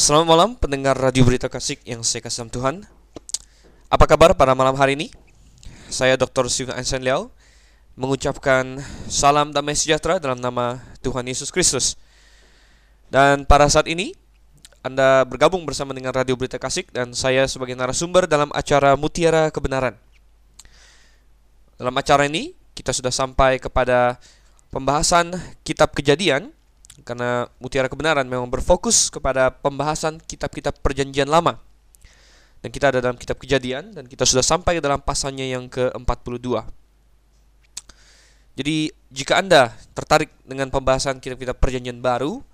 Selamat malam pendengar Radio Berita Kasih yang saya kasih Tuhan. Apa kabar pada malam hari ini? Saya Dr. Steven Einstein Liao mengucapkan salam damai sejahtera dalam nama Tuhan Yesus Kristus. Dan pada saat ini Anda bergabung bersama dengan Radio Berita Kasih dan saya sebagai narasumber dalam acara Mutiara Kebenaran. Dalam acara ini kita sudah sampai kepada pembahasan kitab Kejadian karena Mutiara Kebenaran memang berfokus kepada pembahasan kitab-kitab Perjanjian Lama. Dan kita ada dalam kitab Kejadian dan kita sudah sampai dalam pasalnya yang ke-42. Jadi, jika Anda tertarik dengan pembahasan kitab-kitab Perjanjian Baru,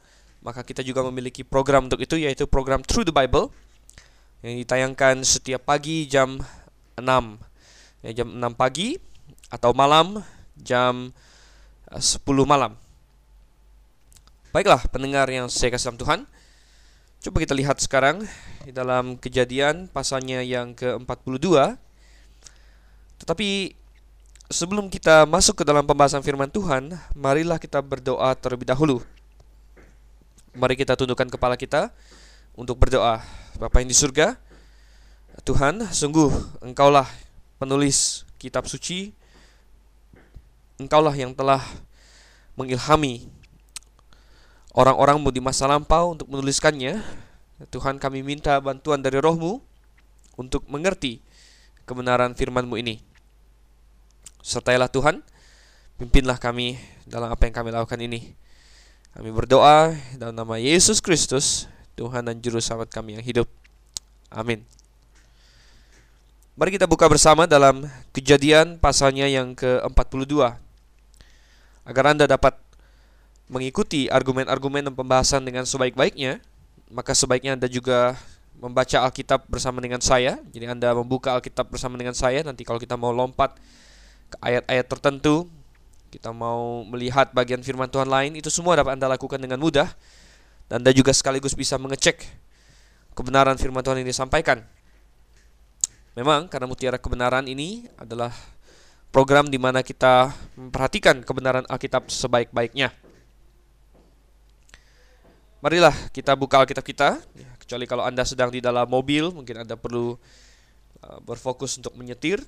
maka kita juga memiliki program untuk itu yaitu program Through the Bible yang ditayangkan setiap pagi jam 6. Ya, jam 6 pagi atau malam jam 10 malam. Baiklah pendengar yang saya kasih dalam Tuhan Coba kita lihat sekarang di dalam kejadian pasalnya yang ke-42. Tetapi sebelum kita masuk ke dalam pembahasan firman Tuhan Marilah kita berdoa terlebih dahulu. Mari kita tundukkan kepala kita untuk berdoa. Bapak yang di surga Tuhan, sungguh Engkaulah penulis kitab suci. Engkaulah yang telah mengilhami orang-orangmu di masa lampau untuk menuliskannya. Tuhan kami minta bantuan dari rohmu untuk mengerti kebenaran firmanmu ini. Sertailah Tuhan, pimpinlah kami dalam apa yang kami lakukan ini. Kami berdoa dalam nama Yesus Kristus, Tuhan dan Juru Selamat kami yang hidup. Amin. Mari kita buka bersama dalam kejadian pasalnya yang ke-42 Agar Anda dapat mengikuti argumen-argumen dan pembahasan dengan sebaik-baiknya, maka sebaiknya Anda juga membaca Alkitab bersama dengan saya. Jadi Anda membuka Alkitab bersama dengan saya. Nanti kalau kita mau lompat ke ayat-ayat tertentu, kita mau melihat bagian firman Tuhan lain, itu semua dapat Anda lakukan dengan mudah. Dan Anda juga sekaligus bisa mengecek kebenaran firman Tuhan yang disampaikan. Memang karena mutiara kebenaran ini adalah program di mana kita memperhatikan kebenaran Alkitab sebaik-baiknya. Marilah kita buka Alkitab kita, ya, kecuali kalau Anda sedang di dalam mobil, mungkin Anda perlu uh, berfokus untuk menyetir.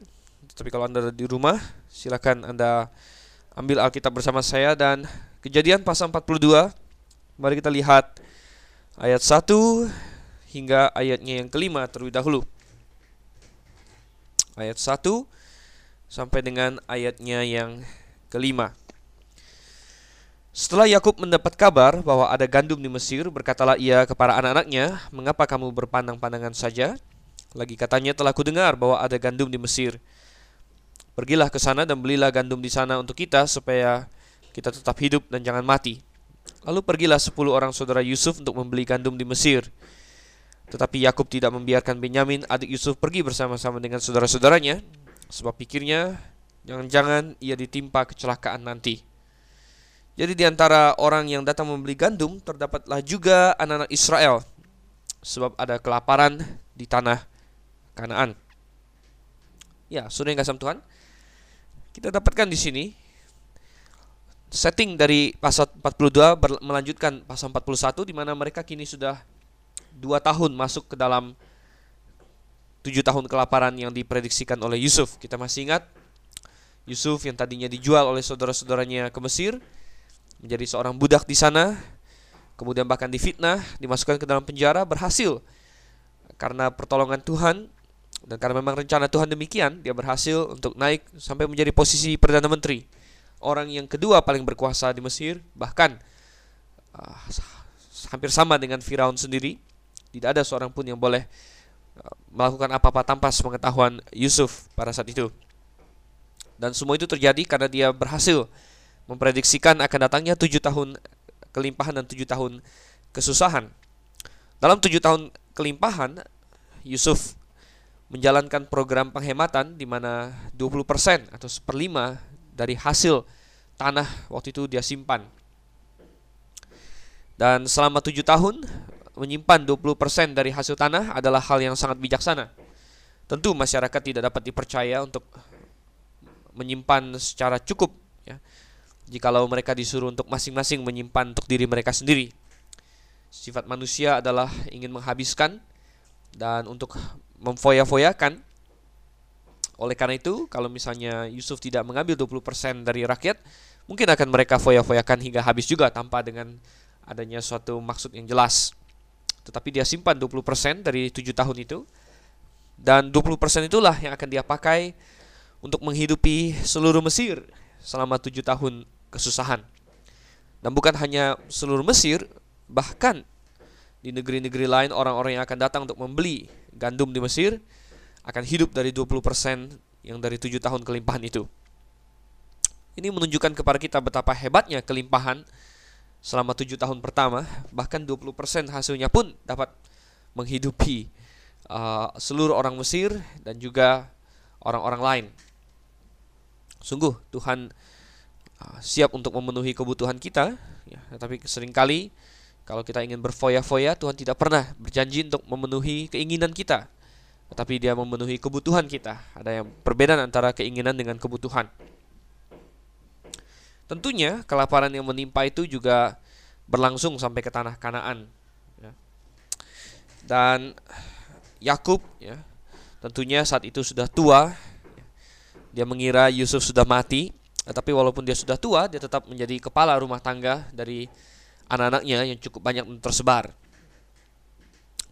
Tapi kalau Anda di rumah, silakan Anda ambil Alkitab bersama saya dan Kejadian pasal 42. Mari kita lihat ayat 1 hingga ayatnya yang kelima terlebih dahulu. Ayat 1 sampai dengan ayatnya yang kelima. Setelah Yakub mendapat kabar bahwa ada gandum di Mesir, berkatalah ia kepada anak-anaknya, "Mengapa kamu berpandang-pandangan saja? Lagi katanya telah kudengar bahwa ada gandum di Mesir. Pergilah ke sana dan belilah gandum di sana untuk kita supaya kita tetap hidup dan jangan mati." Lalu pergilah sepuluh orang saudara Yusuf untuk membeli gandum di Mesir. Tetapi Yakub tidak membiarkan Benyamin adik Yusuf pergi bersama-sama dengan saudara-saudaranya, sebab pikirnya jangan-jangan ia ditimpa kecelakaan nanti. Jadi di antara orang yang datang membeli gandum terdapatlah juga anak-anak Israel sebab ada kelaparan di tanah Kanaan. Ya, sudah yang kasih Tuhan. Kita dapatkan di sini setting dari pasal 42 melanjutkan pasal 41 di mana mereka kini sudah dua tahun masuk ke dalam tujuh tahun kelaparan yang diprediksikan oleh Yusuf. Kita masih ingat Yusuf yang tadinya dijual oleh saudara-saudaranya ke Mesir menjadi seorang budak di sana, kemudian bahkan difitnah, dimasukkan ke dalam penjara, berhasil karena pertolongan Tuhan dan karena memang rencana Tuhan demikian, dia berhasil untuk naik sampai menjadi posisi perdana menteri. Orang yang kedua paling berkuasa di Mesir, bahkan uh, hampir sama dengan Firaun sendiri. Tidak ada seorang pun yang boleh uh, melakukan apa-apa tanpa sepengetahuan Yusuf pada saat itu. Dan semua itu terjadi karena dia berhasil memprediksikan akan datangnya tujuh tahun kelimpahan dan tujuh tahun kesusahan. Dalam tujuh tahun kelimpahan, Yusuf menjalankan program penghematan di mana 20% atau seperlima dari hasil tanah waktu itu dia simpan. Dan selama tujuh tahun, menyimpan 20% dari hasil tanah adalah hal yang sangat bijaksana. Tentu masyarakat tidak dapat dipercaya untuk menyimpan secara cukup jikalau mereka disuruh untuk masing-masing menyimpan untuk diri mereka sendiri. Sifat manusia adalah ingin menghabiskan dan untuk memfoya-foyakan. Oleh karena itu, kalau misalnya Yusuf tidak mengambil 20% dari rakyat, mungkin akan mereka foya-foyakan hingga habis juga tanpa dengan adanya suatu maksud yang jelas. Tetapi dia simpan 20% dari 7 tahun itu. Dan 20% itulah yang akan dia pakai untuk menghidupi seluruh Mesir selama 7 tahun kesusahan. Dan bukan hanya seluruh Mesir, bahkan di negeri-negeri lain orang-orang yang akan datang untuk membeli gandum di Mesir akan hidup dari 20% yang dari 7 tahun kelimpahan itu. Ini menunjukkan kepada kita betapa hebatnya kelimpahan selama 7 tahun pertama, bahkan 20% hasilnya pun dapat menghidupi uh, seluruh orang Mesir dan juga orang-orang lain. Sungguh Tuhan uh, siap untuk memenuhi kebutuhan kita, ya, tetapi sering kali kalau kita ingin berfoya-foya, Tuhan tidak pernah berjanji untuk memenuhi keinginan kita, tetapi Dia memenuhi kebutuhan kita. Ada yang perbedaan antara keinginan dengan kebutuhan. Tentunya kelaparan yang menimpa itu juga berlangsung sampai ke tanah Kanaan. Ya. Dan Yakub, ya, tentunya saat itu sudah tua. Dia mengira Yusuf sudah mati, tetapi walaupun dia sudah tua, dia tetap menjadi kepala rumah tangga dari anak-anaknya yang cukup banyak tersebar.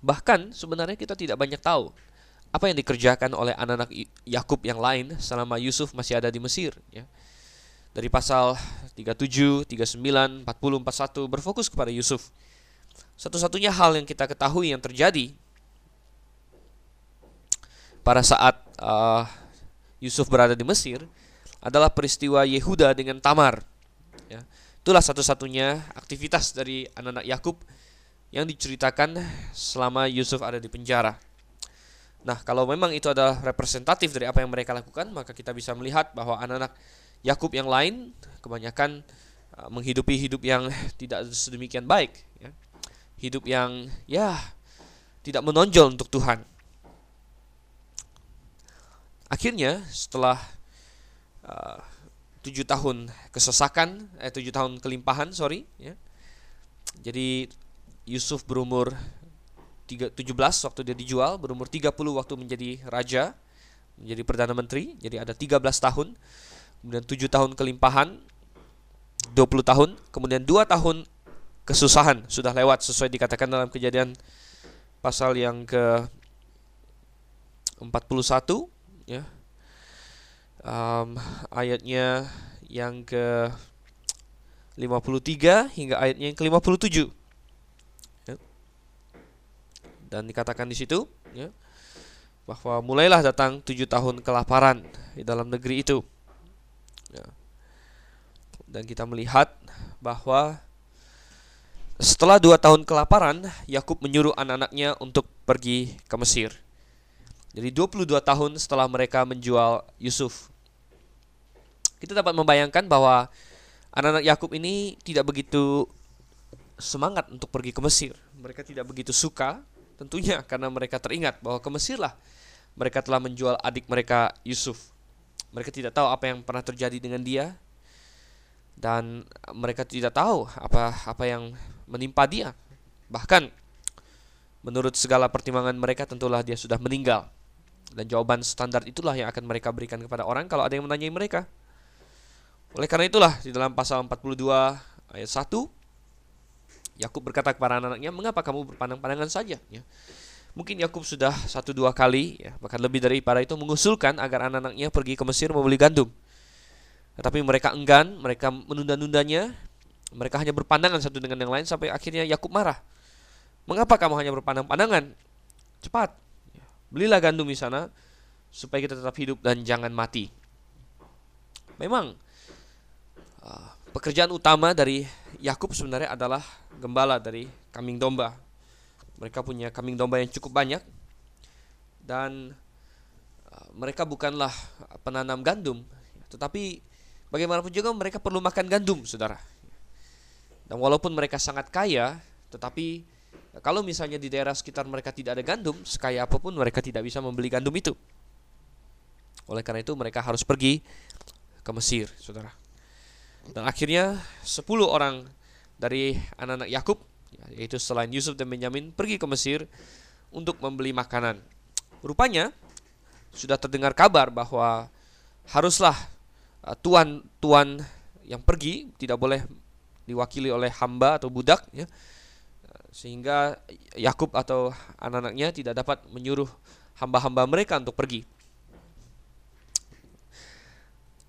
Bahkan sebenarnya kita tidak banyak tahu apa yang dikerjakan oleh anak-anak Yakub yang lain selama Yusuf masih ada di Mesir. Ya. Dari pasal 37, 39, 40, 41 berfokus kepada Yusuf. Satu-satunya hal yang kita ketahui yang terjadi pada saat uh, Yusuf berada di Mesir adalah peristiwa Yehuda dengan Tamar. Ya. Itulah satu-satunya aktivitas dari anak-anak Yakub yang diceritakan selama Yusuf ada di penjara. Nah, kalau memang itu adalah representatif dari apa yang mereka lakukan, maka kita bisa melihat bahwa anak-anak Yakub yang lain kebanyakan uh, menghidupi hidup yang tidak sedemikian baik, ya. hidup yang ya tidak menonjol untuk Tuhan. Akhirnya setelah tujuh tahun kesesakan, eh tujuh tahun kelimpahan, sorry, ya. Jadi Yusuf berumur 17 waktu dia dijual, berumur 30 waktu menjadi raja, menjadi perdana menteri, jadi ada 13 tahun. Kemudian 7 tahun kelimpahan, 20 tahun, kemudian 2 tahun kesusahan sudah lewat sesuai dikatakan dalam kejadian pasal yang ke 41 ya um, ayatnya yang ke 53 hingga ayatnya yang ke 57 ya. dan dikatakan di situ ya, bahwa mulailah datang tujuh tahun kelaparan di dalam negeri itu ya. dan kita melihat bahwa setelah dua tahun kelaparan Yakub menyuruh anak-anaknya untuk pergi ke Mesir jadi 22 tahun setelah mereka menjual Yusuf kita dapat membayangkan bahwa anak-anak Yakub ini tidak begitu semangat untuk pergi ke Mesir. Mereka tidak begitu suka, tentunya karena mereka teringat bahwa ke Mesirlah mereka telah menjual adik mereka Yusuf. Mereka tidak tahu apa yang pernah terjadi dengan dia dan mereka tidak tahu apa apa yang menimpa dia. Bahkan menurut segala pertimbangan mereka tentulah dia sudah meninggal. Dan jawaban standar itulah yang akan mereka berikan kepada orang kalau ada yang menanyai mereka. Oleh karena itulah di dalam pasal 42 ayat 1 Yakub berkata kepada anak-anaknya, "Mengapa kamu berpandang-pandangan saja?" Ya. Mungkin Yakub sudah satu dua kali, ya, bahkan lebih daripada itu mengusulkan agar anak-anaknya pergi ke Mesir membeli gandum. Tetapi mereka enggan, mereka menunda-nundanya, mereka hanya berpandangan satu dengan yang lain sampai akhirnya Yakub marah. Mengapa kamu hanya berpandang-pandangan? Cepat, belilah gandum di sana supaya kita tetap hidup dan jangan mati. Memang Ah, pekerjaan utama dari Yakub sebenarnya adalah gembala dari kambing domba. Mereka punya kambing domba yang cukup banyak dan uh, mereka bukanlah penanam gandum, tetapi bagaimanapun juga mereka perlu makan gandum, saudara. Dan walaupun mereka sangat kaya, tetapi kalau misalnya di daerah sekitar mereka tidak ada gandum, sekaya apa pun mereka tidak bisa membeli gandum itu. Oleh karena itu mereka harus pergi ke Mesir, saudara. Dan akhirnya 10 orang dari anak-anak Yakub ya, yaitu selain Yusuf dan Benyamin pergi ke Mesir untuk membeli makanan. Rupanya sudah terdengar kabar bahwa haruslah uh, tuan-tuan yang pergi tidak boleh diwakili oleh hamba atau budak ya sehingga Yakub atau anak-anaknya tidak dapat menyuruh hamba-hamba mereka untuk pergi.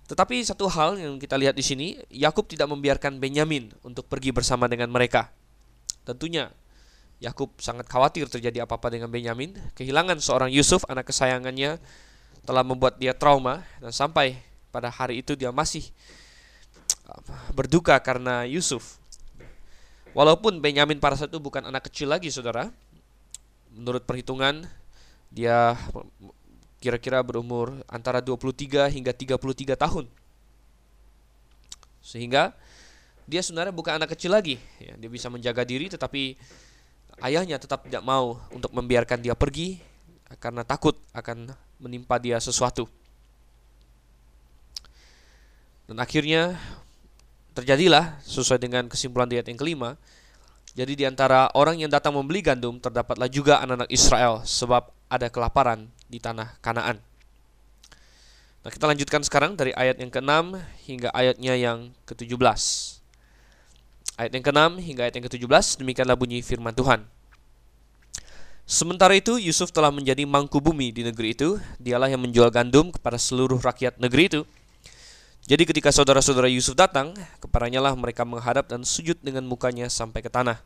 Tetapi satu hal yang kita lihat di sini, Yakub tidak membiarkan Benyamin untuk pergi bersama dengan mereka. Tentunya Yakub sangat khawatir terjadi apa-apa dengan Benyamin. Kehilangan seorang Yusuf, anak kesayangannya, telah membuat dia trauma dan sampai pada hari itu dia masih berduka karena Yusuf. Walaupun Benyamin pada saat itu bukan anak kecil lagi, saudara. Menurut perhitungan, dia kira-kira berumur antara 23 hingga 33 tahun. Sehingga dia sebenarnya bukan anak kecil lagi, ya, dia bisa menjaga diri tetapi ayahnya tetap tidak mau untuk membiarkan dia pergi karena takut akan menimpa dia sesuatu. Dan akhirnya terjadilah sesuai dengan kesimpulan di ayat yang kelima. Jadi di antara orang yang datang membeli gandum terdapatlah juga anak-anak Israel sebab ada kelaparan di tanah Kanaan. Nah, kita lanjutkan sekarang dari ayat yang ke-6 hingga ayatnya yang ke-17. Ayat yang ke-6 hingga ayat yang ke-17 demikianlah bunyi firman Tuhan. Sementara itu Yusuf telah menjadi mangku bumi di negeri itu, dialah yang menjual gandum kepada seluruh rakyat negeri itu. Jadi ketika saudara-saudara Yusuf datang, kepadanya lah mereka menghadap dan sujud dengan mukanya sampai ke tanah.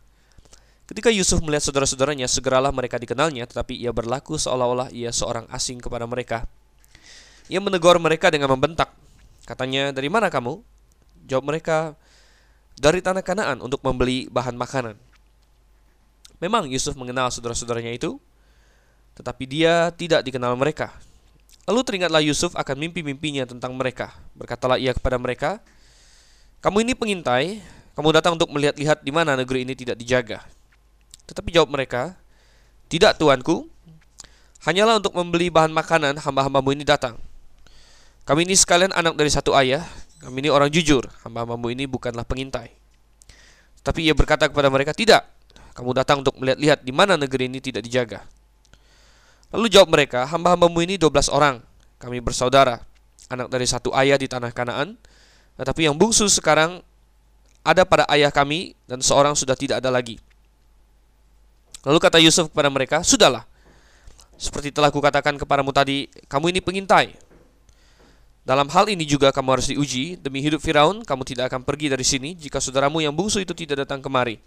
Ketika Yusuf melihat saudara-saudaranya, segeralah mereka dikenalnya, tetapi ia berlaku seolah-olah ia seorang asing kepada mereka. Ia menegur mereka dengan membentak. Katanya, dari mana kamu? Jawab mereka, dari tanah kanaan untuk membeli bahan makanan. Memang Yusuf mengenal saudara-saudaranya itu, tetapi dia tidak dikenal mereka. Lalu teringatlah Yusuf akan mimpi-mimpinya tentang mereka. Berkatalah ia kepada mereka, Kamu ini pengintai, kamu datang untuk melihat-lihat di mana negeri ini tidak dijaga. Tetapi jawab mereka, Tidak tuanku, hanyalah untuk membeli bahan makanan hamba-hambamu ini datang. Kami ini sekalian anak dari satu ayah, kami ini orang jujur, hamba-hambamu ini bukanlah pengintai. Tapi ia berkata kepada mereka, Tidak, kamu datang untuk melihat-lihat di mana negeri ini tidak dijaga. Lalu jawab mereka, hamba-hambamu ini 12 orang, kami bersaudara, anak dari satu ayah di tanah Kanaan, tetapi yang bungsu sekarang ada pada ayah kami dan seorang sudah tidak ada lagi. Lalu kata Yusuf kepada mereka, Sudahlah, seperti telah kukatakan kepadamu tadi, kamu ini pengintai. Dalam hal ini juga kamu harus diuji, demi hidup Firaun, kamu tidak akan pergi dari sini jika saudaramu yang bungsu itu tidak datang kemari.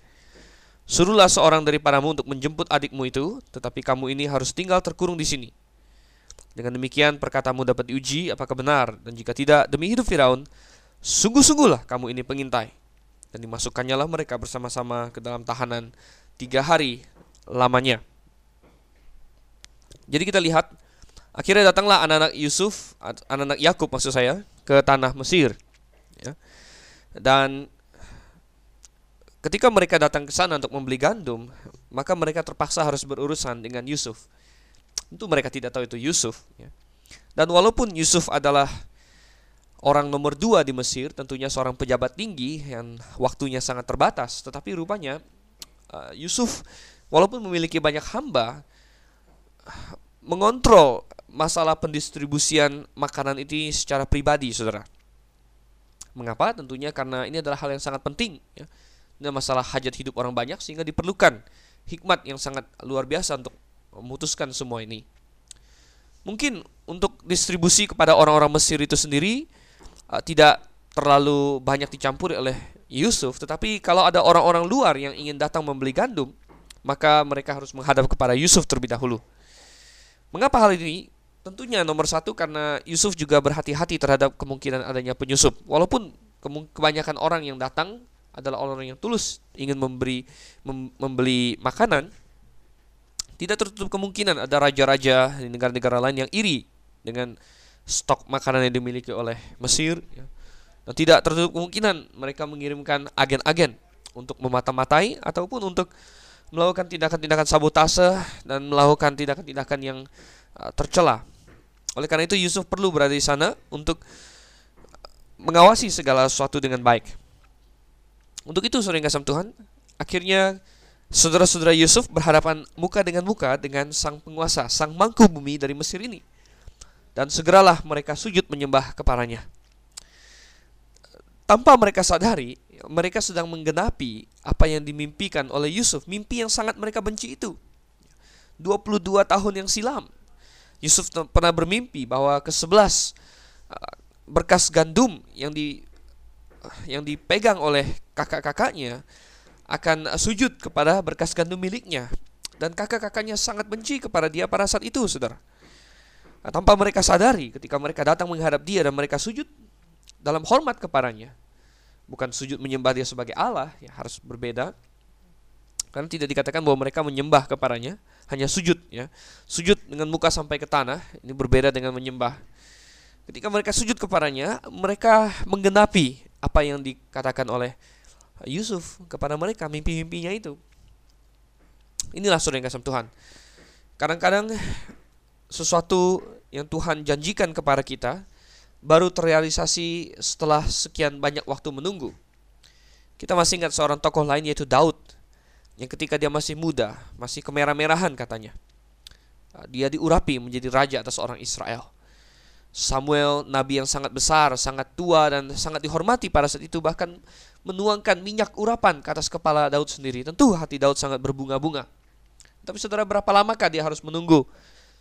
Suruhlah seorang daripadamu untuk menjemput adikmu itu, tetapi kamu ini harus tinggal terkurung di sini. Dengan demikian perkatamu dapat diuji apakah benar, dan jika tidak, demi hidup Firaun, sungguh-sungguhlah kamu ini pengintai. Dan dimasukkannya lah mereka bersama-sama ke dalam tahanan tiga hari lamanya. Jadi kita lihat akhirnya datanglah anak-anak Yusuf, anak-anak Yakub maksud saya ke tanah Mesir. Ya. Dan ketika mereka datang ke sana untuk membeli gandum, maka mereka terpaksa harus berurusan dengan Yusuf. Tentu mereka tidak tahu itu Yusuf. Ya. Dan walaupun Yusuf adalah orang nomor dua di Mesir, tentunya seorang pejabat tinggi yang waktunya sangat terbatas, tetapi rupanya uh, Yusuf walaupun memiliki banyak hamba mengontrol masalah pendistribusian makanan ini secara pribadi, saudara. Mengapa? Tentunya karena ini adalah hal yang sangat penting. Ya. Ini masalah hajat hidup orang banyak sehingga diperlukan hikmat yang sangat luar biasa untuk memutuskan semua ini. Mungkin untuk distribusi kepada orang-orang Mesir itu sendiri uh, tidak terlalu banyak dicampuri oleh Yusuf, tetapi kalau ada orang-orang luar yang ingin datang membeli gandum, maka mereka harus menghadap kepada Yusuf terlebih dahulu. Mengapa hal ini? Tentunya nomor satu karena Yusuf juga berhati-hati terhadap kemungkinan adanya penyusup. Walaupun kebanyakan orang yang datang adalah orang yang tulus ingin memberi mem membeli makanan, tidak tertutup kemungkinan ada raja-raja di negara-negara lain yang iri dengan stok makanan yang dimiliki oleh Mesir. Ya. Dan tidak tertutup kemungkinan mereka mengirimkan agen-agen untuk memata-matai ataupun untuk melakukan tindakan-tindakan sabotase dan melakukan tindakan-tindakan yang uh, tercela. Oleh karena itu Yusuf perlu berada di sana untuk mengawasi segala sesuatu dengan baik. Untuk itu saudara kasih Tuhan, akhirnya Saudara-saudara Yusuf berhadapan muka dengan muka dengan sang penguasa, sang mangku bumi dari Mesir ini. Dan segeralah mereka sujud menyembah kepadanya. Tanpa mereka sadari, mereka sedang menggenapi apa yang dimimpikan oleh Yusuf, mimpi yang sangat mereka benci itu. 22 tahun yang silam, Yusuf pernah bermimpi bahwa ke-11 uh, berkas gandum yang di yang dipegang oleh kakak-kakaknya akan sujud kepada berkas gandum miliknya dan kakak-kakaknya sangat benci kepada dia pada saat itu, Saudara. Nah, tanpa mereka sadari ketika mereka datang menghadap dia dan mereka sujud dalam hormat kepadanya. Bukan sujud menyembah dia sebagai Allah, ya harus berbeda. Karena tidak dikatakan bahwa mereka menyembah kepadanya, hanya sujud ya. Sujud dengan muka sampai ke tanah, ini berbeda dengan menyembah. Ketika mereka sujud kepadanya, mereka menggenapi apa yang dikatakan oleh Yusuf kepada mereka mimpi-mimpinya itu. Inilah saudara yang kasih Tuhan. Kadang-kadang sesuatu yang Tuhan janjikan kepada kita baru terrealisasi setelah sekian banyak waktu menunggu. Kita masih ingat seorang tokoh lain yaitu Daud yang ketika dia masih muda, masih kemerah-merahan katanya. Dia diurapi menjadi raja atas orang Israel. Samuel nabi yang sangat besar, sangat tua dan sangat dihormati pada saat itu bahkan menuangkan minyak urapan ke atas kepala Daud sendiri. Tentu hati Daud sangat berbunga-bunga. Tapi saudara berapa lamakah dia harus menunggu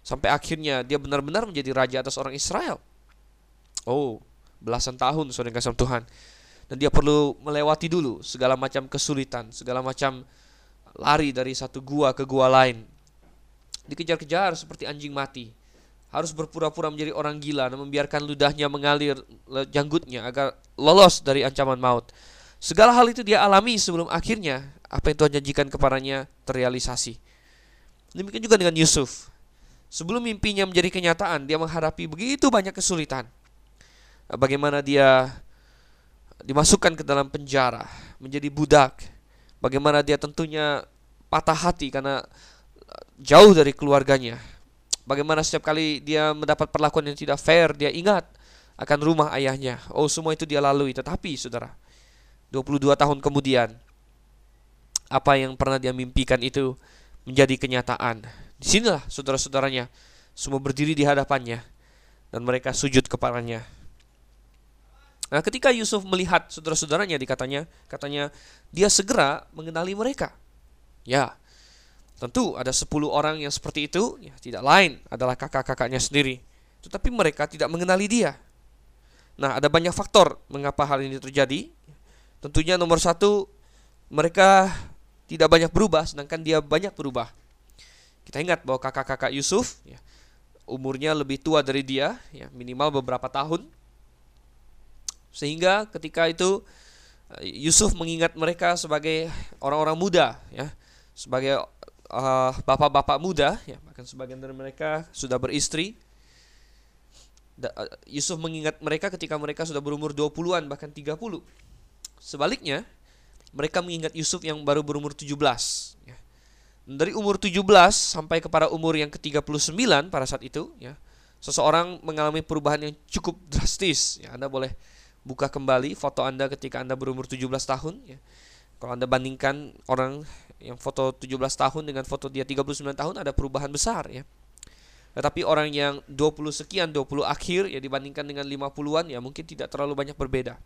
sampai akhirnya dia benar-benar menjadi raja atas orang Israel? Oh, belasan tahun saudara kasih Tuhan. Dan dia perlu melewati dulu segala macam kesulitan, segala macam lari dari satu gua ke gua lain. Dikejar-kejar seperti anjing mati harus berpura-pura menjadi orang gila dan membiarkan ludahnya mengalir janggutnya agar lolos dari ancaman maut. Segala hal itu dia alami sebelum akhirnya apa yang Tuhan janjikan kepadanya terrealisasi. Demikian juga dengan Yusuf. Sebelum mimpinya menjadi kenyataan, dia menghadapi begitu banyak kesulitan. Bagaimana dia dimasukkan ke dalam penjara, menjadi budak. Bagaimana dia tentunya patah hati karena jauh dari keluarganya, Bagaimana setiap kali dia mendapat perlakuan yang tidak fair, dia ingat akan rumah ayahnya. Oh, semua itu dia lalui. Tetapi, saudara, 22 tahun kemudian, apa yang pernah dia mimpikan itu menjadi kenyataan. Di sinilah saudara-saudaranya semua berdiri di hadapannya dan mereka sujud kepadanya. Nah, ketika Yusuf melihat saudara-saudaranya dikatanya, katanya dia segera mengenali mereka. Ya, Tentu ada 10 orang yang seperti itu, ya, tidak lain adalah kakak-kakaknya sendiri. Tetapi mereka tidak mengenali dia. Nah, ada banyak faktor mengapa hal ini terjadi. Tentunya nomor satu, mereka tidak banyak berubah, sedangkan dia banyak berubah. Kita ingat bahwa kakak-kakak Yusuf, ya, umurnya lebih tua dari dia, ya, minimal beberapa tahun. Sehingga ketika itu Yusuf mengingat mereka sebagai orang-orang muda, ya, sebagai eh, bapak-bapak muda, ya bahkan sebagian dari mereka sudah beristri. Da, uh, Yusuf mengingat mereka ketika mereka sudah berumur 20-an bahkan 30. Sebaliknya, mereka mengingat Yusuf yang baru berumur 17. Ya. Dari umur 17 sampai kepada umur yang ke-39 pada saat itu, ya, seseorang mengalami perubahan yang cukup drastis. Ya, anda boleh buka kembali foto Anda ketika Anda berumur 17 tahun. Ya. Kalau Anda bandingkan orang yang foto 17 tahun dengan foto dia 39 tahun ada perubahan besar ya. Tetapi orang yang 20 sekian, 20 akhir ya dibandingkan dengan 50-an ya mungkin tidak terlalu banyak berbeda.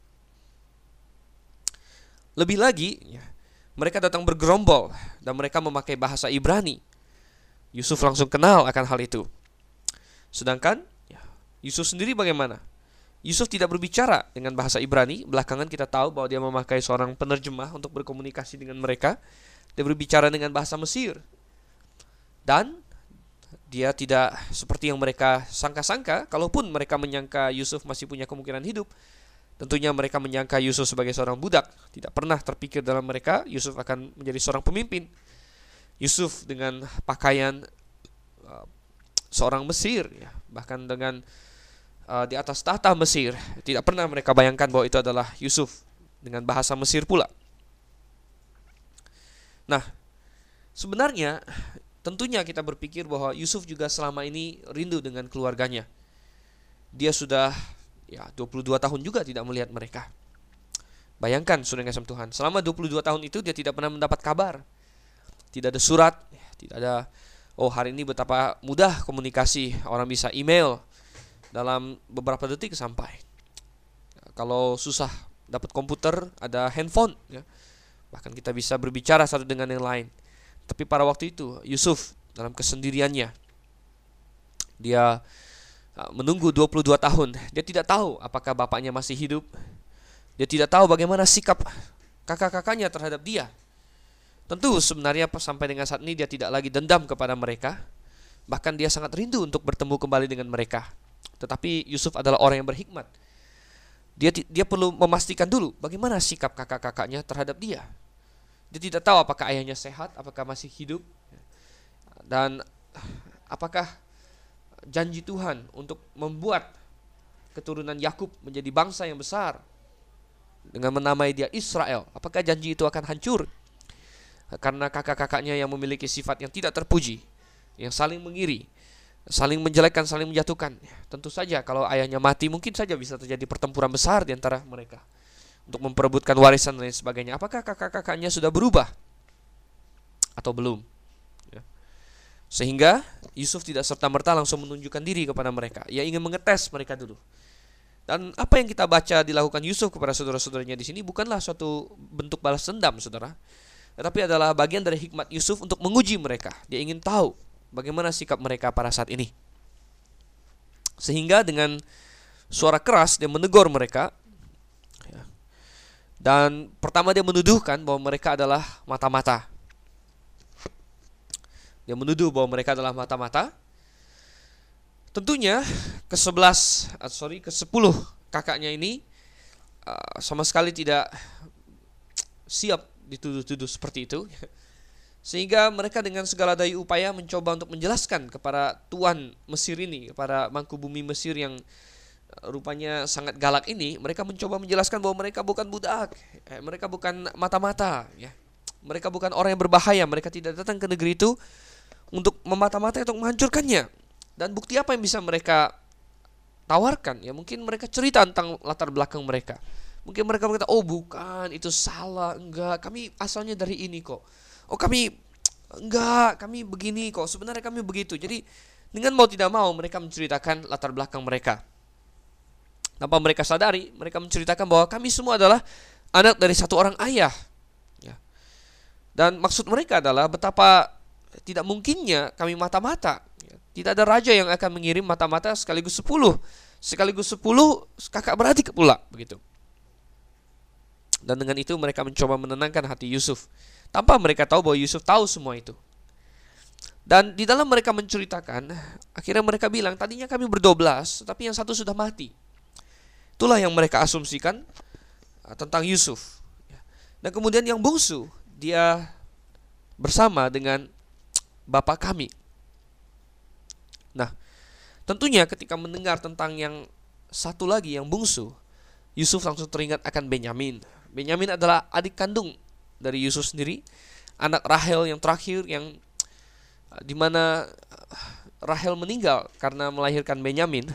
Lebih lagi ya, mereka datang bergerombol dan mereka memakai bahasa Ibrani. Yusuf langsung kenal akan hal itu. Sedangkan ya, Yusuf sendiri bagaimana? Yusuf tidak berbicara dengan bahasa Ibrani. Belakangan kita tahu bahwa dia memakai seorang penerjemah untuk berkomunikasi dengan mereka. Dia berbicara dengan bahasa Mesir. Dan dia tidak seperti yang mereka sangka-sangka, kalaupun mereka menyangka Yusuf masih punya kemungkinan hidup, tentunya mereka menyangka Yusuf sebagai seorang budak. Tidak pernah terpikir dalam mereka Yusuf akan menjadi seorang pemimpin. Yusuf dengan pakaian uh, seorang Mesir, ya, bahkan dengan uh, di atas tahta Mesir, tidak pernah mereka bayangkan bahwa itu adalah Yusuf dengan bahasa Mesir pula. Nah, sebenarnya tentunya kita berpikir bahwa Yusuf juga selama ini rindu dengan keluarganya. Dia sudah ya 22 tahun juga tidak melihat mereka. Bayangkan sudah ngasih Tuhan, selama 22 tahun itu dia tidak pernah mendapat kabar. tidak ada surat, tidak ada oh hari ini betapa mudah komunikasi, orang bisa email dalam beberapa detik sampai. Kalau susah dapat komputer, ada handphone ya. Bahkan kita bisa berbicara satu dengan yang lain. Tapi pada waktu itu Yusuf dalam kesendiriannya dia uh, menunggu 22 tahun. Dia tidak tahu apakah bapaknya masih hidup. Dia tidak tahu bagaimana sikap kakak-kakaknya terhadap dia. Tentu sebenarnya sampai dengan saat ini dia tidak lagi dendam kepada mereka. Bahkan dia sangat rindu untuk bertemu kembali dengan mereka. Tetapi Yusuf adalah orang yang berhikmat. Dia dia perlu memastikan dulu bagaimana sikap kakak-kakaknya terhadap dia. Dia tidak tahu apakah ayahnya sehat, apakah masih hidup, dan apakah janji Tuhan untuk membuat keturunan Yakub menjadi bangsa yang besar dengan menamai dia Israel. Apakah janji itu akan hancur? karena kakak-kakaknya yang memiliki sifat yang tidak terpuji, yang saling mengiri, saling menjelekkan, saling menjatuhkan. Tentu saja kalau ayahnya mati mungkin saja bisa terjadi pertempuran besar di antara mereka untuk memperebutkan warisan dan lain sebagainya. Apakah kakak-kakaknya sudah berubah atau belum? Ya. Sehingga Yusuf tidak serta-merta langsung menunjukkan diri kepada mereka. Ia ingin mengetes mereka dulu. Dan apa yang kita baca dilakukan Yusuf kepada saudara-saudaranya di sini bukanlah suatu bentuk balas dendam, saudara tetapi adalah bagian dari hikmat Yusuf untuk menguji mereka. Dia ingin tahu bagaimana sikap mereka pada saat ini. Sehingga dengan suara keras dia menegur mereka. Ya. Dan pertama dia menuduhkan bahwa mereka adalah mata-mata. Dia menuduh bahwa mereka adalah mata-mata. Tentunya ke-11 ah, sorry ke-10 kakaknya ini uh, sama sekali tidak siap dituduh-tuduh seperti itu sehingga mereka dengan segala daya upaya mencoba untuk menjelaskan kepada tuan Mesir ini kepada mangku bumi Mesir yang eh, rupanya sangat galak ini mereka mencoba menjelaskan bahwa mereka bukan budak eh, mereka bukan mata-mata ya mereka bukan orang yang berbahaya mereka tidak datang ke negeri itu untuk memata-mata untuk menghancurkannya dan bukti apa yang bisa mereka tawarkan ya mungkin mereka cerita tentang latar belakang mereka Mungkin mereka berkata, "Oh, bukan, itu salah. Enggak, kami asalnya dari ini kok." Oh, kami enggak, kami begini kok. Sebenarnya kami begitu. Jadi, dengan mau tidak mau mereka menceritakan latar belakang mereka. Tanpa mereka sadari, mereka menceritakan bahwa kami semua adalah anak dari satu orang ayah. Ya. Dan maksud mereka adalah betapa tidak mungkinnya kami mata-mata. Ya. Tidak ada raja yang akan mengirim mata-mata sekaligus sepuluh. Sekaligus sepuluh kakak beradik pula begitu. Dan dengan itu mereka mencoba menenangkan hati Yusuf tanpa mereka tahu bahwa Yusuf tahu semua itu. Dan di dalam mereka menceritakan, akhirnya mereka bilang, tadinya kami berdoblas, tapi yang satu sudah mati. Itulah yang mereka asumsikan uh, tentang Yusuf. Dan kemudian yang bungsu, dia bersama dengan bapak kami. Nah, tentunya ketika mendengar tentang yang satu lagi yang bungsu, Yusuf langsung teringat akan Benyamin. Benyamin adalah adik kandung dari Yusuf sendiri, anak Rahel yang terakhir yang uh, di mana uh, Rahel meninggal karena melahirkan Benyamin.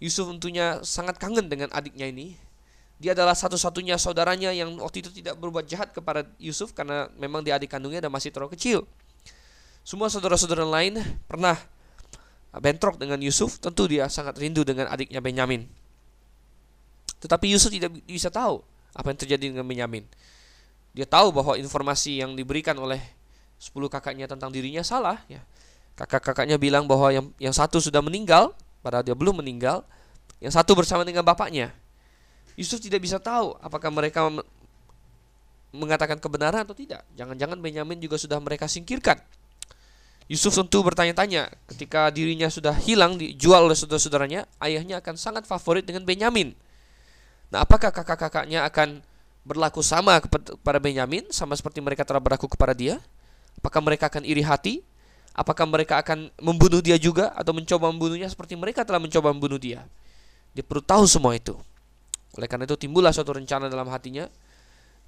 Yusuf tentunya sangat kangen dengan adiknya ini. Dia adalah satu-satunya saudaranya yang waktu itu tidak berbuat jahat kepada Yusuf karena memang dia adik kandungnya dan masih terlalu kecil. Semua saudara-saudara lain pernah bentrok dengan Yusuf, tentu dia sangat rindu dengan adiknya Benyamin. Tetapi Yusuf tidak bisa tahu apa yang terjadi dengan Benyamin. Dia tahu bahwa informasi yang diberikan oleh 10 kakaknya tentang dirinya salah ya. Kakak-kakaknya bilang bahwa yang yang satu sudah meninggal, padahal dia belum meninggal. Yang satu bersama dengan bapaknya. Yusuf tidak bisa tahu apakah mereka mengatakan kebenaran atau tidak. Jangan-jangan Benyamin juga sudah mereka singkirkan. Yusuf tentu bertanya-tanya ketika dirinya sudah hilang dijual oleh saudara-saudaranya, ayahnya akan sangat favorit dengan Benyamin. Nah, apakah kakak-kakaknya akan berlaku sama kepada Benyamin sama seperti mereka telah berlaku kepada dia? Apakah mereka akan iri hati? Apakah mereka akan membunuh dia juga atau mencoba membunuhnya seperti mereka telah mencoba membunuh dia? Dia perlu tahu semua itu. Oleh karena itu timbullah suatu rencana dalam hatinya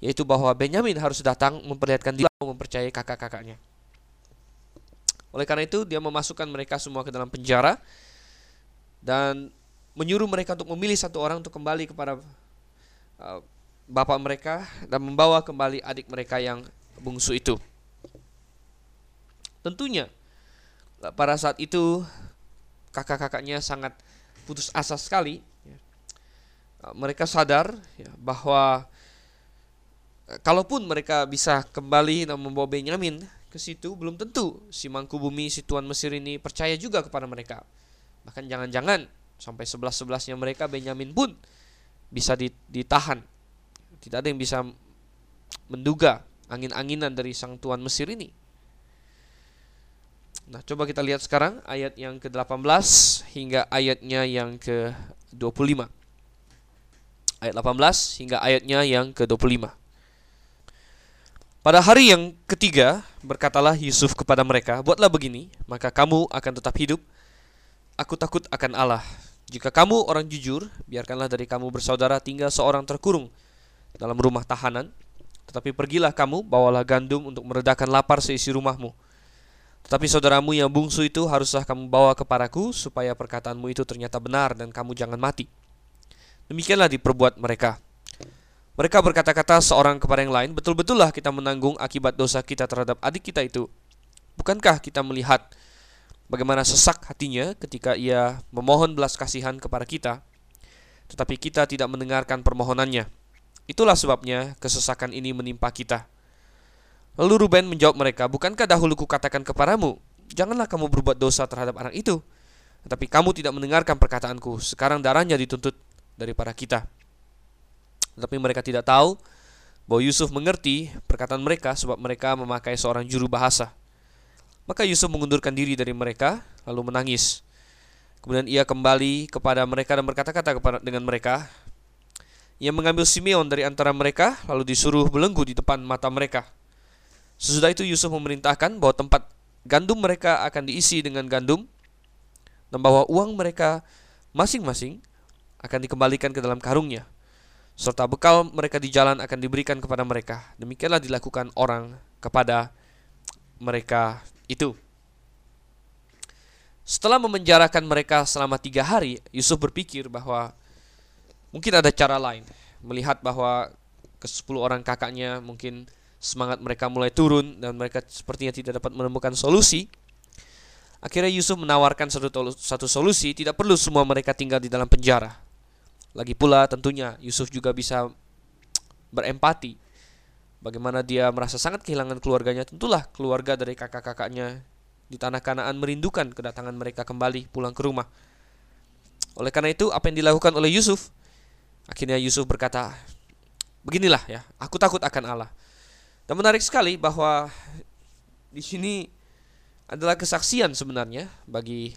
yaitu bahwa Benyamin harus datang memperlihatkan dia mempercayai kakak-kakaknya. Oleh karena itu dia memasukkan mereka semua ke dalam penjara dan menyuruh mereka untuk memilih satu orang untuk kembali kepada uh, bapak mereka dan membawa kembali adik mereka yang bungsu itu. Tentunya pada saat itu kakak-kakaknya sangat putus asa sekali. Mereka sadar ya, bahwa eh, kalaupun mereka bisa kembali dan membawa Benyamin ke situ, belum tentu si mangku bumi, si tuan Mesir ini percaya juga kepada mereka. Bahkan jangan-jangan sampai sebelas-sebelasnya mereka Benyamin pun bisa ditahan. Tidak ada yang bisa menduga angin-anginan dari sang tuan Mesir ini. Nah, coba kita lihat sekarang ayat yang ke-18 hingga ayatnya yang ke-25. Ayat 18 hingga ayatnya yang ke-25. Pada hari yang ketiga, berkatalah Yusuf kepada mereka, "Buatlah begini, maka kamu akan tetap hidup. Aku takut akan Allah. Jika kamu orang jujur, biarkanlah dari kamu bersaudara tinggal seorang terkurung dalam rumah tahanan. Tetapi pergilah kamu, bawalah gandum untuk meredakan lapar seisi rumahmu." Tetapi saudaramu yang bungsu itu haruslah kamu bawa kepadaku supaya perkataanmu itu ternyata benar dan kamu jangan mati. Demikianlah diperbuat mereka. Mereka berkata-kata seorang kepada yang lain, betul-betullah kita menanggung akibat dosa kita terhadap adik kita itu. Bukankah kita melihat bagaimana sesak hatinya ketika ia memohon belas kasihan kepada kita, tetapi kita tidak mendengarkan permohonannya. Itulah sebabnya kesesakan ini menimpa kita. Lalu Ruben menjawab mereka, Bukankah dahulu kukatakan kepadamu, Janganlah kamu berbuat dosa terhadap anak itu. Tetapi kamu tidak mendengarkan perkataanku. Sekarang darahnya dituntut daripada kita. Tetapi mereka tidak tahu bahwa Yusuf mengerti perkataan mereka sebab mereka memakai seorang juru bahasa. Maka Yusuf mengundurkan diri dari mereka lalu menangis. Kemudian ia kembali kepada mereka dan berkata-kata dengan mereka. Ia mengambil Simeon dari antara mereka lalu disuruh belenggu di depan mata mereka. Sesudah itu Yusuf memerintahkan bahwa tempat gandum mereka akan diisi dengan gandum dan bahwa uang mereka masing-masing akan dikembalikan ke dalam karungnya serta bekal mereka di jalan akan diberikan kepada mereka. Demikianlah dilakukan orang kepada mereka itu. Setelah memenjarakan mereka selama tiga hari, Yusuf berpikir bahwa mungkin ada cara lain. Melihat bahwa ke sepuluh orang kakaknya mungkin semangat mereka mulai turun dan mereka sepertinya tidak dapat menemukan solusi. Akhirnya Yusuf menawarkan satu, satu solusi, tidak perlu semua mereka tinggal di dalam penjara. Lagi pula tentunya Yusuf juga bisa berempati. Bagaimana dia merasa sangat kehilangan keluarganya, tentulah keluarga dari kakak-kakaknya di tanah Kanaan merindukan kedatangan mereka kembali pulang ke rumah. Oleh karena itu, apa yang dilakukan oleh Yusuf? Akhirnya Yusuf berkata, "Beginilah ya, aku takut akan Allah. Dan menarik sekali bahwa di sini adalah kesaksian sebenarnya bagi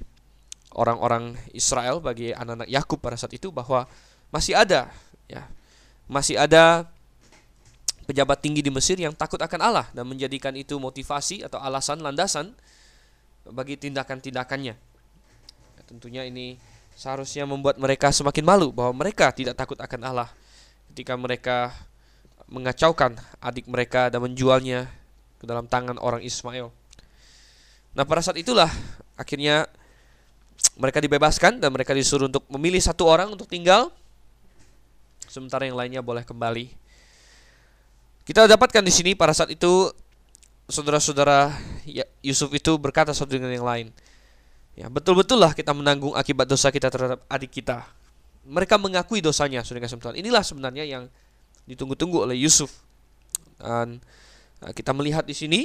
orang-orang Israel, bagi anak-anak Yakub pada saat itu bahwa masih ada ya, masih ada pejabat tinggi di Mesir yang takut akan Allah dan menjadikan itu motivasi atau alasan landasan bagi tindakan-tindakannya. Ya, tentunya ini seharusnya membuat mereka semakin malu bahwa mereka tidak takut akan Allah ketika mereka mengacaukan adik mereka dan menjualnya ke dalam tangan orang Ismail. Nah, pada saat itulah akhirnya mereka dibebaskan dan mereka disuruh untuk memilih satu orang untuk tinggal sementara yang lainnya boleh kembali. Kita dapatkan di sini pada saat itu saudara-saudara ya, Yusuf itu berkata satu dengan yang lain. Ya, betul-betul lah kita menanggung akibat dosa kita terhadap adik kita. Mereka mengakui dosanya, saudara Inilah sebenarnya yang ditunggu-tunggu oleh Yusuf. Dan uh, kita melihat di sini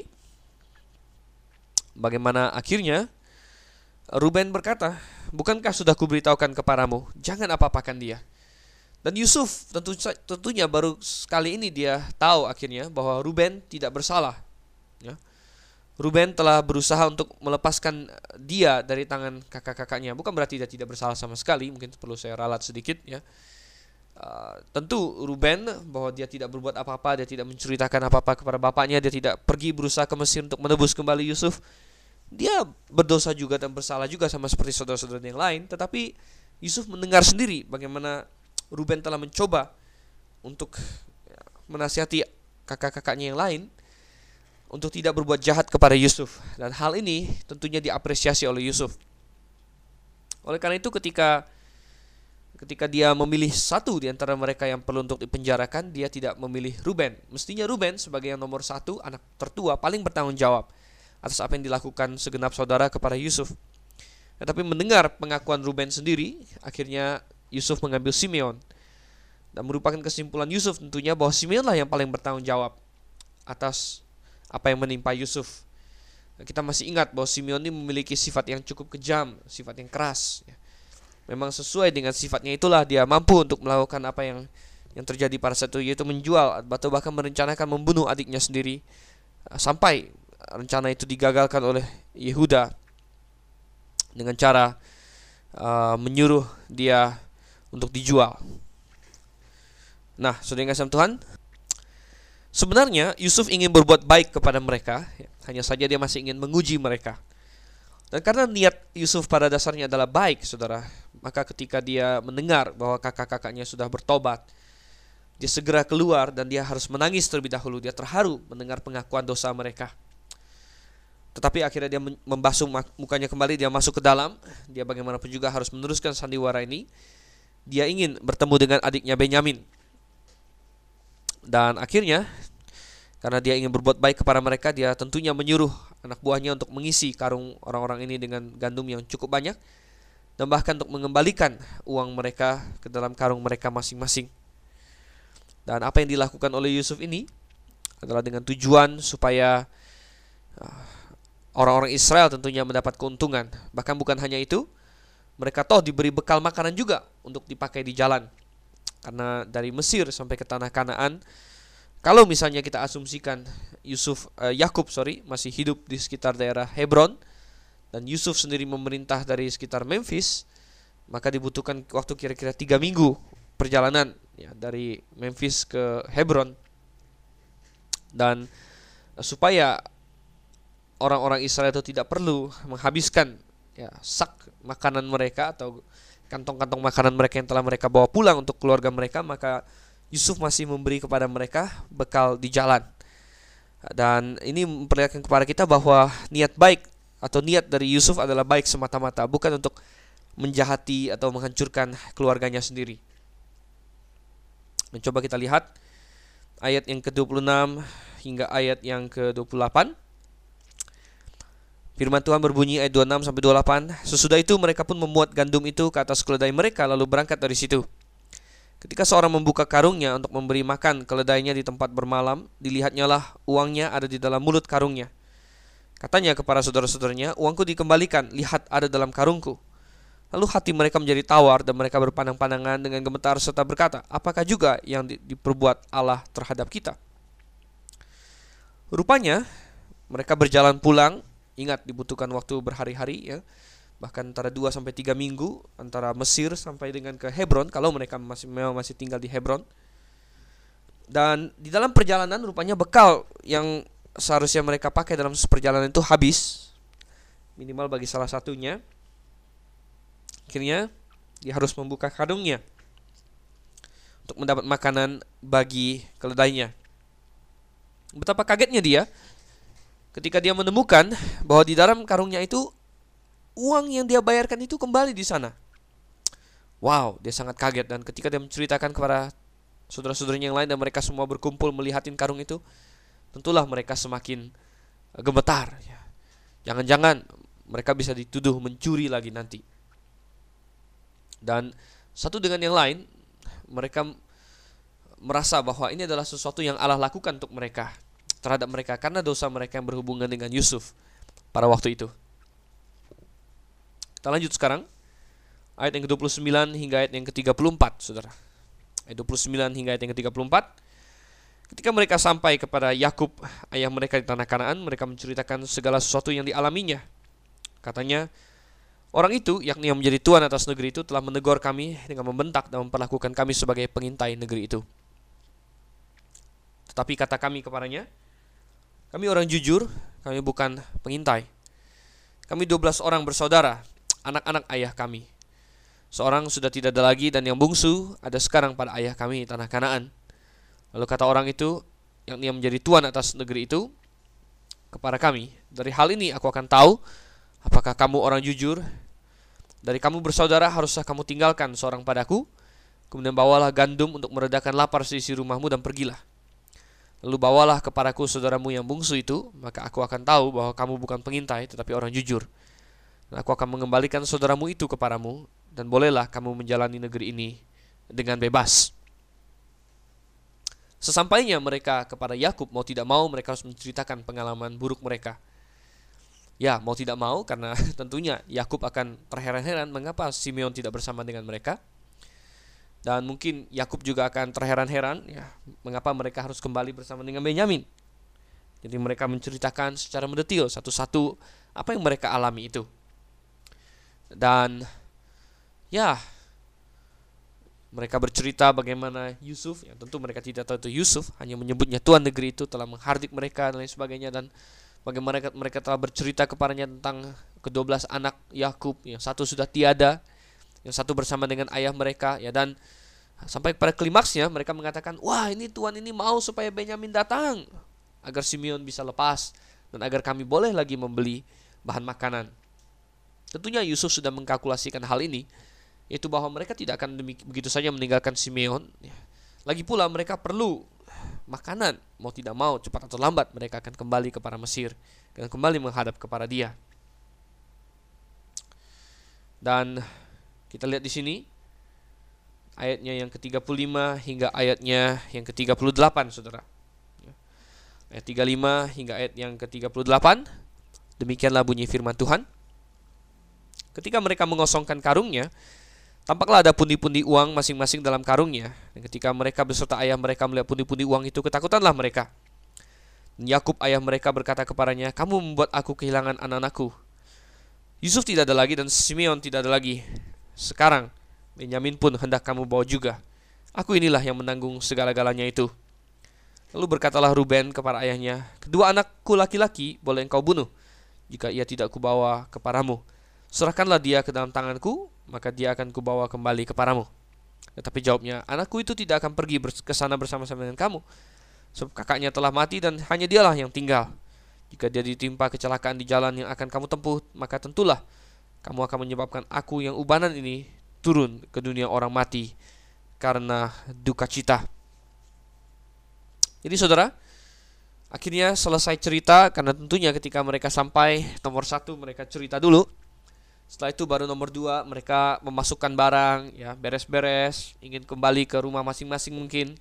bagaimana akhirnya Ruben berkata, "Bukankah sudah kuberitahukan kepadamu, jangan apa-apakan dia." Dan Yusuf tentu tentunya baru sekali ini dia tahu akhirnya bahwa Ruben tidak bersalah. Ya. Ruben telah berusaha untuk melepaskan dia dari tangan kakak-kakaknya. Bukan berarti dia tidak bersalah sama sekali, mungkin perlu saya ralat sedikit ya. Uh, tentu Ruben bahwa dia tidak berbuat apa-apa, dia tidak menceritakan apa-apa kepada bapaknya, dia tidak pergi berusaha ke Mesir untuk menebus kembali Yusuf. Dia berdosa juga dan bersalah juga sama seperti saudara-saudara yang lain, tetapi Yusuf mendengar sendiri bagaimana Ruben telah mencoba untuk ya, menasihati kakak-kakaknya yang lain untuk tidak berbuat jahat kepada Yusuf dan hal ini tentunya diapresiasi oleh Yusuf. Oleh karena itu ketika ketika dia memilih satu di antara mereka yang perlu untuk dipenjarakan, dia tidak memilih Ruben. Mestinya Ruben sebagai yang nomor satu, anak tertua, paling bertanggung jawab. atas apa yang dilakukan segenap saudara kepada Yusuf. Tetapi mendengar pengakuan Ruben sendiri, akhirnya Yusuf mengambil Simeon. Dan merupakan kesimpulan Yusuf tentunya bahwa Simeonlah yang paling bertanggung jawab atas apa yang menimpa Yusuf. Kita masih ingat bahwa Simeon ini memiliki sifat yang cukup kejam, sifat yang keras. Memang sesuai dengan sifatnya itulah dia mampu untuk melakukan apa yang yang terjadi pada saat itu yaitu menjual atau bahkan merencanakan membunuh adiknya sendiri sampai rencana itu digagalkan oleh Yehuda dengan cara uh, menyuruh dia untuk dijual. Nah, yang kasih Tuhan, sebenarnya Yusuf ingin berbuat baik kepada mereka, hanya saja dia masih ingin menguji mereka. Dan karena niat Yusuf pada dasarnya adalah baik, saudara, maka ketika dia mendengar bahwa kakak-kakaknya sudah bertobat, dia segera keluar dan dia harus menangis terlebih dahulu. Dia terharu mendengar pengakuan dosa mereka. Tetapi akhirnya dia membasuh mukanya kembali, dia masuk ke dalam. Dia bagaimanapun juga harus meneruskan sandiwara ini. Dia ingin bertemu dengan adiknya Benyamin. Dan akhirnya karena dia ingin berbuat baik kepada mereka, dia tentunya menyuruh anak buahnya untuk mengisi karung orang-orang ini dengan gandum yang cukup banyak dan bahkan untuk mengembalikan uang mereka ke dalam karung mereka masing-masing. Dan apa yang dilakukan oleh Yusuf ini adalah dengan tujuan supaya uh, orang-orang Israel tentunya mendapat keuntungan. Bahkan bukan hanya itu, mereka toh diberi bekal makanan juga untuk dipakai di jalan. Karena dari Mesir sampai ke tanah Kanaan, kalau misalnya kita asumsikan Yusuf uh, Yakub sorry masih hidup di sekitar daerah Hebron dan Yusuf sendiri memerintah dari sekitar Memphis, maka dibutuhkan waktu kira-kira tiga minggu perjalanan ya dari Memphis ke Hebron. Dan supaya orang-orang Israel itu tidak perlu menghabiskan ya sak makanan mereka atau kantong-kantong makanan mereka yang telah mereka bawa pulang untuk keluarga mereka maka Yusuf masih memberi kepada mereka bekal di jalan dan ini memperlihatkan kepada kita bahwa niat baik atau niat dari Yusuf adalah baik semata-mata bukan untuk menjahati atau menghancurkan keluarganya sendiri Mencoba kita lihat ayat yang ke-26 hingga ayat yang ke-28. Firman Tuhan berbunyi ayat 26 sampai 28. Sesudah itu mereka pun memuat gandum itu ke atas keledai mereka lalu berangkat dari situ. Ketika seorang membuka karungnya untuk memberi makan keledainya di tempat bermalam, dilihatnya lah uangnya ada di dalam mulut karungnya. Katanya kepada saudara-saudaranya, uangku dikembalikan, lihat ada dalam karungku. Lalu hati mereka menjadi tawar dan mereka berpandang-pandangan dengan gemetar serta berkata, apakah juga yang di diperbuat Allah terhadap kita? Rupanya mereka berjalan pulang, ingat dibutuhkan waktu berhari-hari ya, bahkan antara 2 sampai 3 minggu antara Mesir sampai dengan ke Hebron kalau mereka masih memang masih tinggal di Hebron. Dan di dalam perjalanan rupanya bekal yang seharusnya mereka pakai dalam perjalanan itu habis minimal bagi salah satunya Akhirnya dia harus membuka karungnya untuk mendapat makanan bagi keledainya. Betapa kagetnya dia ketika dia menemukan bahwa di dalam karungnya itu uang yang dia bayarkan itu kembali di sana. Wow, dia sangat kaget dan ketika dia menceritakan kepada saudara-saudaranya yang lain dan mereka semua berkumpul melihatin karung itu, tentulah mereka semakin gemetar. Ya. Jangan-jangan mereka bisa dituduh mencuri lagi nanti. Dan satu dengan yang lain, mereka merasa bahwa ini adalah sesuatu yang Allah lakukan untuk mereka terhadap mereka karena dosa mereka yang berhubungan dengan Yusuf pada waktu itu. Kita lanjut sekarang ayat yang ke-29 hingga ayat yang ke-34, Saudara. Ayat 29 hingga ayat yang ke-34. Ketika mereka sampai kepada Yakub, ayah mereka di tanah Kanaan, mereka menceritakan segala sesuatu yang dialaminya. Katanya, Orang itu, yakni yang menjadi tuan atas negeri itu, telah menegur kami dengan membentak dan memperlakukan kami sebagai pengintai negeri itu. Tetapi kata kami kepadanya, kami orang jujur, kami bukan pengintai. Kami 12 orang bersaudara, anak-anak ayah kami. Seorang sudah tidak ada lagi dan yang bungsu ada sekarang pada ayah kami tanah Kanaan. Lalu kata orang itu, yang dia menjadi tuan atas negeri itu, kepada kami, dari hal ini aku akan tahu apakah kamu orang jujur dari kamu bersaudara haruslah kamu tinggalkan seorang padaku, kemudian bawalah gandum untuk meredakan lapar seisi rumahmu dan pergilah. Lalu bawalah kepadaku saudaramu yang bungsu itu, maka aku akan tahu bahwa kamu bukan pengintai tetapi orang jujur. Dan aku akan mengembalikan saudaramu itu kepadamu, dan bolehlah kamu menjalani negeri ini dengan bebas. Sesampainya mereka kepada Yakub mau tidak mau mereka harus menceritakan pengalaman buruk mereka. Ya, mau tidak mau karena tentunya Yakub akan terheran-heran mengapa Simeon tidak bersama dengan mereka. Dan mungkin Yakub juga akan terheran-heran ya, mengapa mereka harus kembali bersama dengan Benyamin. Jadi mereka menceritakan secara mendetil satu-satu apa yang mereka alami itu. Dan ya mereka bercerita bagaimana Yusuf, ya tentu mereka tidak tahu itu Yusuf, hanya menyebutnya Tuhan negeri itu telah menghardik mereka dan lain sebagainya dan bagaimana mereka, telah bercerita kepadanya tentang kedua belas anak Yakub yang satu sudah tiada yang satu bersama dengan ayah mereka ya. Dan sampai pada klimaksnya mereka mengatakan wah ini Tuhan ini mau supaya Benyamin datang agar Simeon bisa lepas dan agar kami boleh lagi membeli bahan makanan. Tentunya Yusuf sudah mengkalkulasikan hal ini yaitu bahwa mereka tidak akan begitu saja meninggalkan Simeon ya. lagi pula mereka perlu makanan mau tidak mau cepat atau lambat mereka akan kembali kepada Mesir dan kembali menghadap kepada dia. Dan kita lihat di sini ayatnya yang ke-35 hingga ayatnya yang ke-38 Saudara. Ya. Ayat 35 hingga ayat yang ke-38 demikianlah bunyi firman Tuhan. Ketika mereka mengosongkan karungnya, tampaklah ada pundi-pundi uang masing-masing dalam karungnya. Dan ketika mereka beserta ayah mereka melihat pundi-pundi uang itu, ketakutanlah mereka. Yakub ayah mereka berkata kepadanya, "Kamu membuat aku kehilangan anak-anakku." Yusuf tidak ada lagi dan Simeon tidak ada lagi. Sekarang, Benyamin pun hendak kamu bawa juga. Aku inilah yang menanggung segala-galanya itu. Lalu berkatalah Ruben kepada ayahnya, Kedua anakku laki-laki boleh engkau bunuh, jika ia tidak kubawa kepadamu. Serahkanlah dia ke dalam tanganku, maka dia akan kubawa kembali kepadamu. Tetapi jawabnya, anakku itu tidak akan pergi ke sana bersama-sama dengan kamu. Sebab kakaknya telah mati dan hanya dialah yang tinggal. Jika dia ditimpa kecelakaan di jalan yang akan kamu tempuh, maka tentulah kamu akan menyebabkan aku yang ubanan ini turun ke dunia orang mati karena duka cita. Jadi saudara, akhirnya selesai cerita karena tentunya ketika mereka sampai nomor satu mereka cerita dulu. Setelah itu baru nomor dua mereka memasukkan barang, ya beres-beres, ingin kembali ke rumah masing-masing mungkin.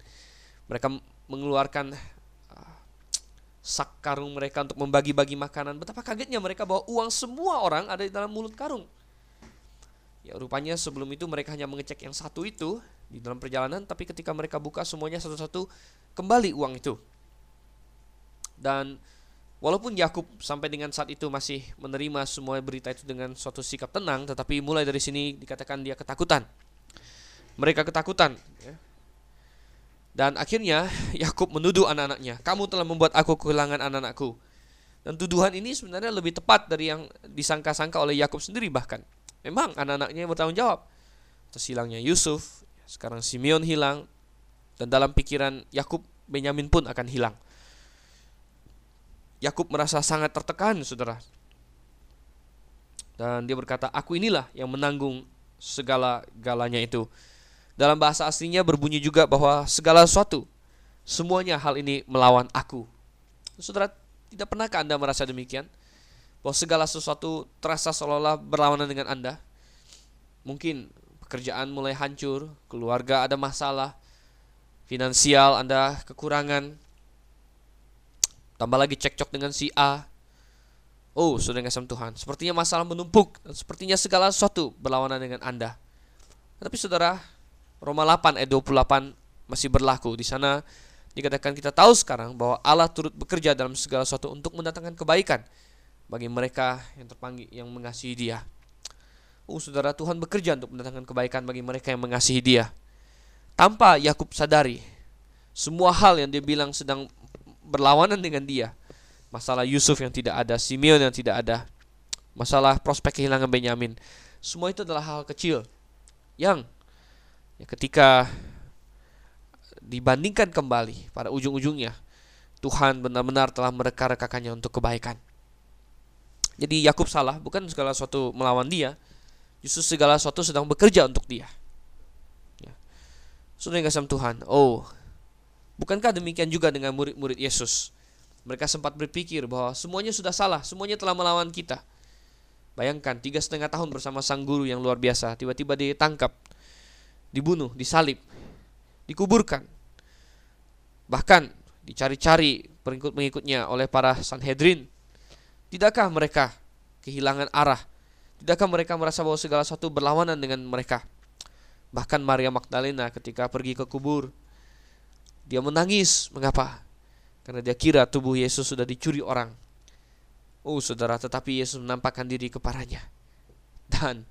Mereka mengeluarkan sak karung mereka untuk membagi-bagi makanan. Betapa kagetnya mereka bahwa uang semua orang ada di dalam mulut karung. Ya rupanya sebelum itu mereka hanya mengecek yang satu itu di dalam perjalanan, tapi ketika mereka buka semuanya satu-satu kembali uang itu. Dan walaupun Yakub sampai dengan saat itu masih menerima semua berita itu dengan suatu sikap tenang, tetapi mulai dari sini dikatakan dia ketakutan. Mereka ketakutan. Ya dan akhirnya Yakub menuduh anak-anaknya, "Kamu telah membuat aku kehilangan anak-anakku." Dan tuduhan ini sebenarnya lebih tepat dari yang disangka-sangka oleh Yakub sendiri bahkan. Memang anak-anaknya bertanggung jawab. Terus hilangnya Yusuf, sekarang Simeon hilang, dan dalam pikiran Yakub Benyamin pun akan hilang. Yakub merasa sangat tertekan, saudara. Dan dia berkata, "Aku inilah yang menanggung segala galanya itu." Dalam bahasa aslinya berbunyi juga bahwa segala sesuatu semuanya hal ini melawan aku. Saudara, tidak pernahkah Anda merasa demikian? Bahwa segala sesuatu terasa seolah-olah berlawanan dengan Anda? Mungkin pekerjaan mulai hancur, keluarga ada masalah, finansial Anda kekurangan, tambah lagi cekcok dengan si A. Oh, sudah ngasih Tuhan, sepertinya masalah menumpuk, sepertinya segala sesuatu berlawanan dengan Anda. Tapi saudara, Roma 8 ayat 28 masih berlaku. Di sana dikatakan kita tahu sekarang bahwa Allah turut bekerja dalam segala sesuatu untuk mendatangkan kebaikan bagi mereka yang terpanggil yang mengasihi Dia. Oh, saudara, Tuhan bekerja untuk mendatangkan kebaikan bagi mereka yang mengasihi Dia. Tanpa Yakub sadari, semua hal yang dia bilang sedang berlawanan dengan dia. Masalah Yusuf yang tidak ada, Simeon yang tidak ada, masalah prospek kehilangan Benyamin. Semua itu adalah hal kecil yang Ya, ketika dibandingkan kembali pada ujung-ujungnya Tuhan benar-benar telah mereka-rekakannya untuk kebaikan. Jadi Yakub salah, bukan segala sesuatu melawan dia, justru segala sesuatu sedang bekerja untuk dia. Ya. Sudah kasih Tuhan, oh Bukankah demikian juga dengan murid-murid Yesus? Mereka sempat berpikir bahwa semuanya sudah salah, semuanya telah melawan kita. Bayangkan tiga setengah tahun bersama sang guru yang luar biasa, tiba-tiba ditangkap, dibunuh, disalib, dikuburkan. Bahkan dicari-cari pengikut-pengikutnya oleh para Sanhedrin. Tidakkah mereka kehilangan arah? Tidakkah mereka merasa bahwa segala sesuatu berlawanan dengan mereka? Bahkan Maria Magdalena ketika pergi ke kubur, dia menangis. Mengapa? Karena dia kira tubuh Yesus sudah dicuri orang. Oh saudara, tetapi Yesus menampakkan diri kepadanya. Dan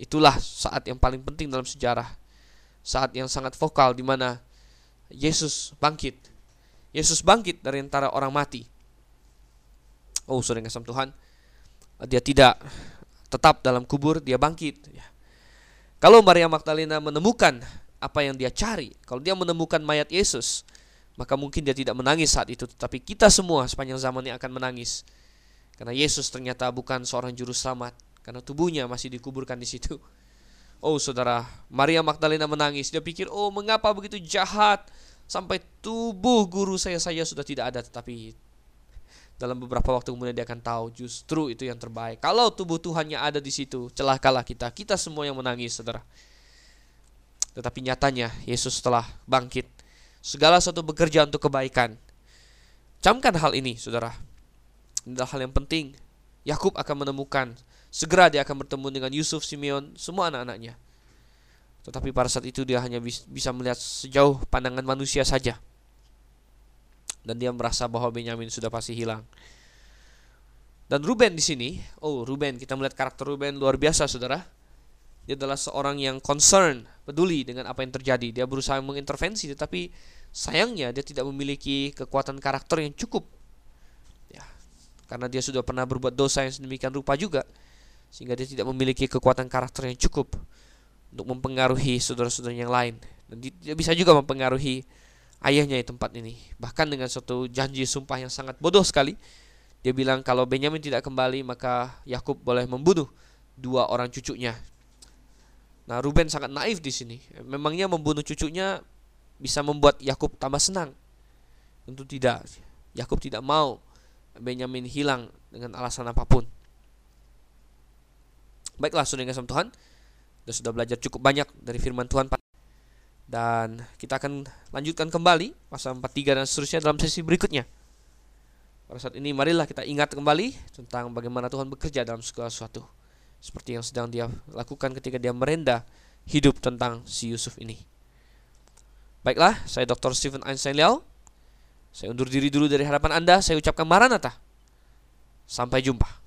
itulah saat yang paling penting dalam sejarah. Saat yang sangat vokal di mana Yesus bangkit. Yesus bangkit dari antara orang mati. Oh saudara kasih Tuhan, dia tidak tetap dalam kubur, dia bangkit. Ya. Kalau Maria Magdalena menemukan apa yang dia cari. Kalau dia menemukan mayat Yesus, maka mungkin dia tidak menangis saat itu, tetapi kita semua sepanjang zaman ini akan menangis. Karena Yesus ternyata bukan seorang juru selamat, karena tubuhnya masih dikuburkan di situ. Oh saudara, Maria Magdalena menangis. Dia pikir, oh mengapa begitu jahat sampai tubuh guru saya saja sudah tidak ada. Tetapi dalam beberapa waktu kemudian dia akan tahu justru itu yang terbaik. Kalau tubuh Tuhannya ada di situ, celakalah kita. Kita semua yang menangis, saudara. Tetapi nyatanya Yesus telah bangkit. Segala sesuatu bekerja untuk kebaikan. Camkan hal ini, saudara. Ini adalah hal yang penting. Yakub akan menemukan. Segera dia akan bertemu dengan Yusuf, Simeon, semua anak-anaknya. Tetapi pada saat itu dia hanya bisa melihat sejauh pandangan manusia saja. Dan dia merasa bahwa Benyamin sudah pasti hilang. Dan Ruben di sini, oh Ruben, kita melihat karakter Ruben luar biasa, saudara. Dia adalah seorang yang concern, peduli dengan apa yang terjadi. Dia berusaha mengintervensi, tetapi sayangnya dia tidak memiliki kekuatan karakter yang cukup. Ya, karena dia sudah pernah berbuat dosa yang sedemikian rupa juga, sehingga dia tidak memiliki kekuatan karakter yang cukup untuk mempengaruhi saudara-saudara yang lain. Dan dia bisa juga mempengaruhi ayahnya di tempat ini. Bahkan dengan suatu janji sumpah yang sangat bodoh sekali. Dia bilang kalau Benyamin tidak kembali maka Yakub boleh membunuh dua orang cucunya Nah, Ruben sangat naif di sini. Memangnya membunuh cucunya bisa membuat Yakub tambah senang? Tentu tidak. Yakub tidak mau Benyamin hilang dengan alasan apa pun. Baiklah, saudara kasih Tuhan, kita sudah belajar cukup banyak dari firman Tuhan dan kita akan lanjutkan kembali pasal 43 dan seterusnya dalam sesi berikutnya. Pada saat ini marilah kita ingat kembali tentang bagaimana Tuhan bekerja dalam segala sesuatu seperti yang sedang dia lakukan ketika dia merendah hidup tentang si Yusuf ini. Baiklah, saya Dr. Stephen Einstein Liao. Saya undur diri dulu dari hadapan Anda. Saya ucapkan maranatha. Sampai jumpa.